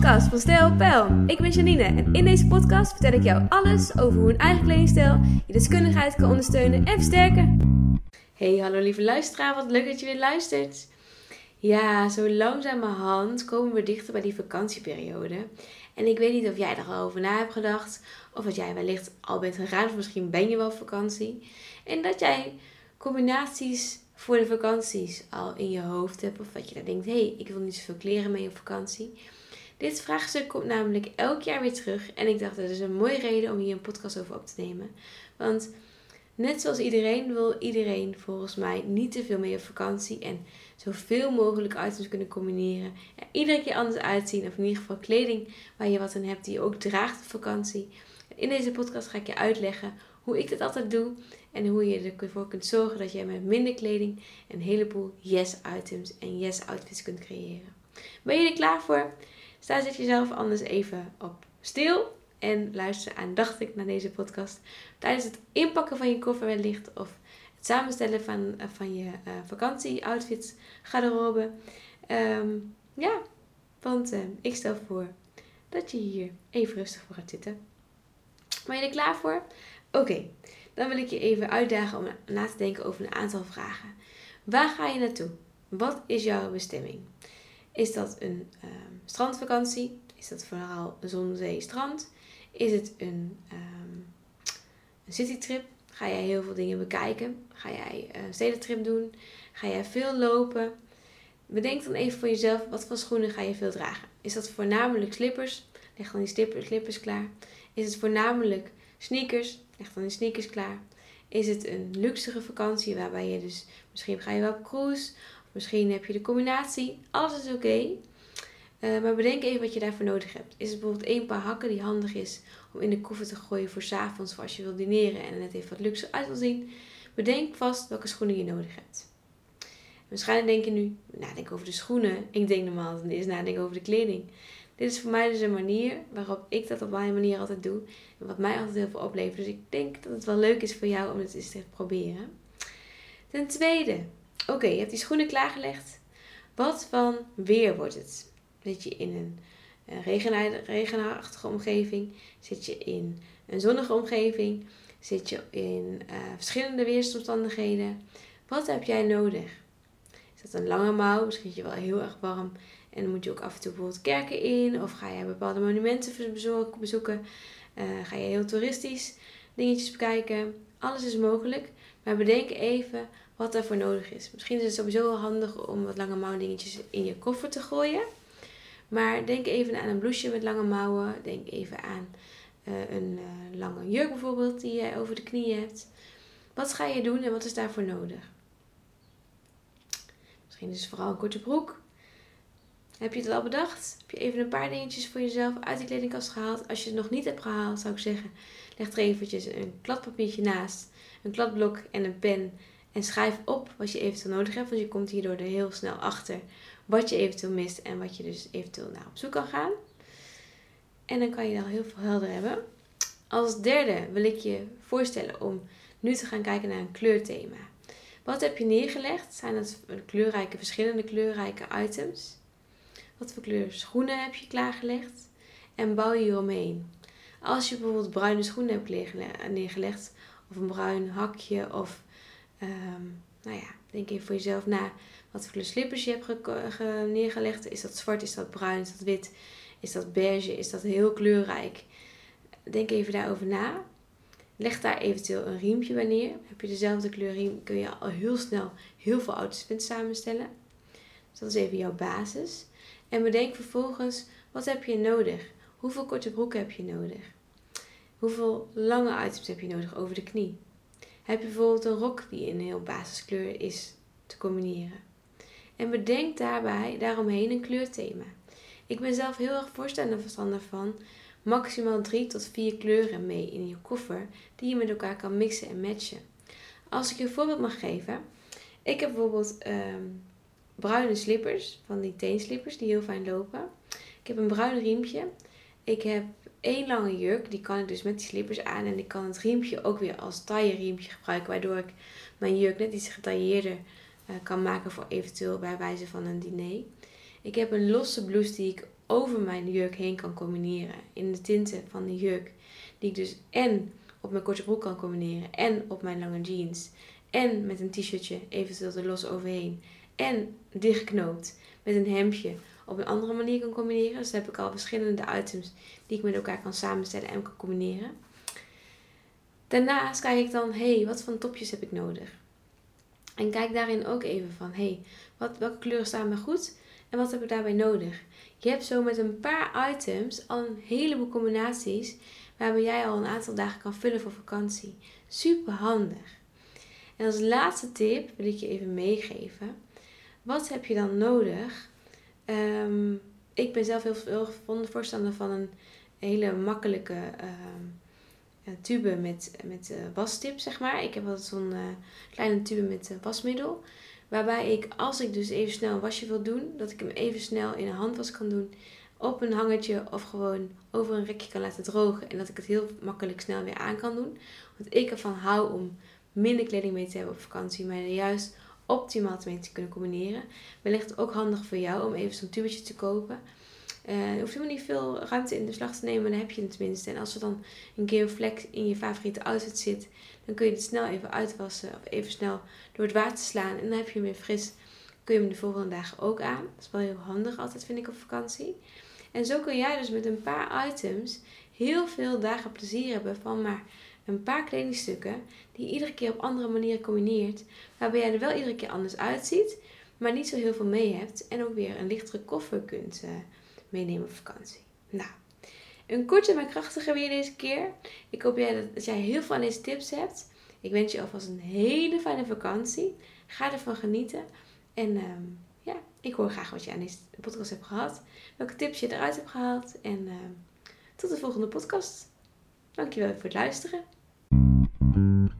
podcast van Stijl Pijl. Ik ben Janine en in deze podcast vertel ik jou alles over hoe een eigen kledingstijl je deskundigheid kan ondersteunen en versterken. Hey, hallo lieve luisteraar, wat leuk dat je weer luistert. Ja, zo langzamerhand komen we dichter bij die vakantieperiode. En ik weet niet of jij er al over na hebt gedacht, of dat jij wellicht al bent gegaan, of misschien ben je wel op vakantie. En dat jij combinaties voor de vakanties al in je hoofd hebt. Of dat je daar denkt, hé, hey, ik wil niet zoveel kleren mee op vakantie. Dit vraagstuk komt namelijk elk jaar weer terug. En ik dacht, dat is een mooie reden om hier een podcast over op te nemen. Want net zoals iedereen wil iedereen volgens mij niet te veel mee op vakantie. En zoveel mogelijk items kunnen combineren. Er iedere keer anders uitzien. Of in ieder geval kleding waar je wat aan hebt die je ook draagt op vakantie. In deze podcast ga ik je uitleggen hoe ik dat altijd doe en hoe je ervoor kunt zorgen dat jij met minder kleding een heleboel yes-items en yes-outfits kunt creëren. Ben je er klaar voor? Sta zet jezelf anders even op stil en luister aandachtig naar deze podcast. Tijdens het inpakken van je koffer wellicht of het samenstellen van, eh, van je uh, vakantie-outfits, garderobe. Um, ja, want uh, ik stel voor dat je hier even rustig voor gaat zitten. Ben je er klaar voor? Oké, dan wil ik je even uitdagen om na te denken over een aantal vragen. Waar ga je naartoe? Wat is jouw bestemming? Is dat een uh, strandvakantie? Is dat vooral zon, zee, strand? Is het een, um, een citytrip? Ga jij heel veel dingen bekijken? Ga jij een stedentrip doen? Ga jij veel lopen? Bedenk dan even voor jezelf, wat voor schoenen ga je veel dragen? Is dat voornamelijk slippers? Leg dan die slippers klaar. Is het voornamelijk sneakers? Leg dan die sneakers klaar. Is het een luxere vakantie waarbij je dus misschien ga je wel op cruise, misschien heb je de combinatie. Alles is oké. Uh, maar bedenk even wat je daarvoor nodig hebt. Is het bijvoorbeeld één paar hakken die handig is om in de koffer te gooien voor s avonds, voor als je wilt dineren en net even wat luxe uit wil zien? Bedenk vast welke schoenen je nodig hebt. waarschijnlijk denk je nu, nadenk over de schoenen. Ik denk normaal is nadenken over de kleding. Dit is voor mij dus een manier waarop ik dat op mijn manier altijd doe. En wat mij altijd heel veel oplevert. Dus ik denk dat het wel leuk is voor jou om het eens te proberen. Ten tweede, oké, je hebt die schoenen klaargelegd. Wat van weer wordt het? Zit je in een regenachtige omgeving? Zit je in een zonnige omgeving? Zit je in uh, verschillende weersomstandigheden? Wat heb jij nodig? Is dat een lange mouw? Misschien je wel heel erg warm en dan moet je ook af en toe bijvoorbeeld kerken in. Of ga je bepaalde monumenten bezoeken. Uh, ga je heel toeristisch dingetjes bekijken. Alles is mogelijk. Maar bedenk even wat daarvoor nodig is. Misschien is het sowieso wel handig om wat lange mouw dingetjes in je koffer te gooien. Maar denk even aan een blouseje met lange mouwen. Denk even aan uh, een uh, lange jurk bijvoorbeeld die je over de knieën hebt. Wat ga je doen en wat is daarvoor nodig? Misschien is het vooral een korte broek. Heb je het al bedacht? Heb je even een paar dingetjes voor jezelf uit de kledingkast gehaald? Als je het nog niet hebt gehaald, zou ik zeggen, leg er eventjes een kladpapiertje naast, een kladblok en een pen. En schrijf op wat je eventueel nodig hebt, want je komt hierdoor er heel snel achter wat je eventueel mist en wat je dus eventueel naar op zoek kan gaan. En dan kan je al heel veel helder hebben. Als derde wil ik je voorstellen om nu te gaan kijken naar een kleurthema. Wat heb je neergelegd? Zijn dat kleurrijke, verschillende kleurrijke items? Wat voor kleur schoenen heb je klaargelegd? En bouw je hieromheen. Als je bijvoorbeeld bruine schoenen hebt neergelegd, of een bruin hakje, of um, nou ja, denk even voor jezelf na wat voor kleur slippers je hebt neergelegd. Is dat zwart, is dat bruin, is dat wit, is dat beige, is dat heel kleurrijk? Denk even daarover na. Leg daar eventueel een riempje bij neer. Heb je dezelfde kleur riem, kun je al heel snel heel veel outfits samenstellen. Dus dat is even jouw basis. En bedenk vervolgens, wat heb je nodig? Hoeveel korte broeken heb je nodig? Hoeveel lange items heb je nodig over de knie? Heb je bijvoorbeeld een rok die in een heel basiskleur is te combineren? En bedenk daarbij daaromheen een kleurthema. Ik ben zelf heel erg voorstander van maximaal drie tot vier kleuren mee in je koffer die je met elkaar kan mixen en matchen. Als ik je een voorbeeld mag geven, ik heb bijvoorbeeld um, bruine slippers, van die teenslippers die heel fijn lopen. Ik heb een bruin riempje. Ik heb één lange jurk, die kan ik dus met die slippers aan. En ik kan het riempje ook weer als taille riempje gebruiken, waardoor ik mijn jurk net iets getailleerder uh, kan maken voor eventueel bij wijze van een diner. Ik heb een losse blouse die ik over mijn jurk heen kan combineren. In de tinten van die jurk. Die ik dus en op mijn korte broek kan combineren. En op mijn lange jeans. En met een t-shirtje eventueel er los overheen. En dichtgeknoopt met een hemdje op een andere manier kan combineren. Dus heb ik al verschillende items die ik met elkaar kan samenstellen en kan combineren. Daarnaast kijk ik dan, hé, hey, wat voor topjes heb ik nodig? En kijk daarin ook even van, hé, hey, wat, welke kleuren staan me goed en wat heb ik daarbij nodig? Je hebt zo met een paar items al een heleboel combinaties waarbij jij al een aantal dagen kan vullen voor vakantie. Super handig. En als laatste tip wil ik je even meegeven. Wat heb je dan nodig? Um, ik ben zelf heel veel voorstander van een hele makkelijke um, tube met, met uh, wastip, zeg maar. Ik heb altijd zo'n uh, kleine tube met wasmiddel. Waarbij ik, als ik dus even snel een wasje wil doen, dat ik hem even snel in een handwas kan doen. Op een hangertje of gewoon over een rekje kan laten drogen. En dat ik het heel makkelijk snel weer aan kan doen. Want ik ervan hou om minder kleding mee te hebben op vakantie. Maar juist optimaal mee te kunnen combineren. Wellicht ook handig voor jou om even zo'n tubetje te kopen. Uh, je hoeft helemaal niet veel ruimte in de slag te nemen, dan heb je het tenminste. En als er dan een keer een vlek in je favoriete outfit zit, dan kun je het snel even uitwassen of even snel door het water slaan. En dan heb je hem weer fris. Kun je hem de volgende dagen ook aan. Dat is wel heel handig altijd, vind ik, op vakantie. En zo kun jij dus met een paar items heel veel dagen plezier hebben van maar een paar kledingstukken die je iedere keer op andere manieren combineert. Waarbij jij er wel iedere keer anders uitziet, maar niet zo heel veel mee hebt. En ook weer een lichtere koffer kunt uh, meenemen op vakantie. Nou, een korte maar krachtige weer deze keer. Ik hoop dat, jij heel veel aan deze tips hebt. Ik wens je alvast een hele fijne vakantie. Ga ervan genieten. En ehm, ja, ik hoor graag wat je aan deze podcast hebt gehad. Welke tips je eruit hebt gehaald. En ehm, tot de volgende podcast. Dankjewel voor het luisteren.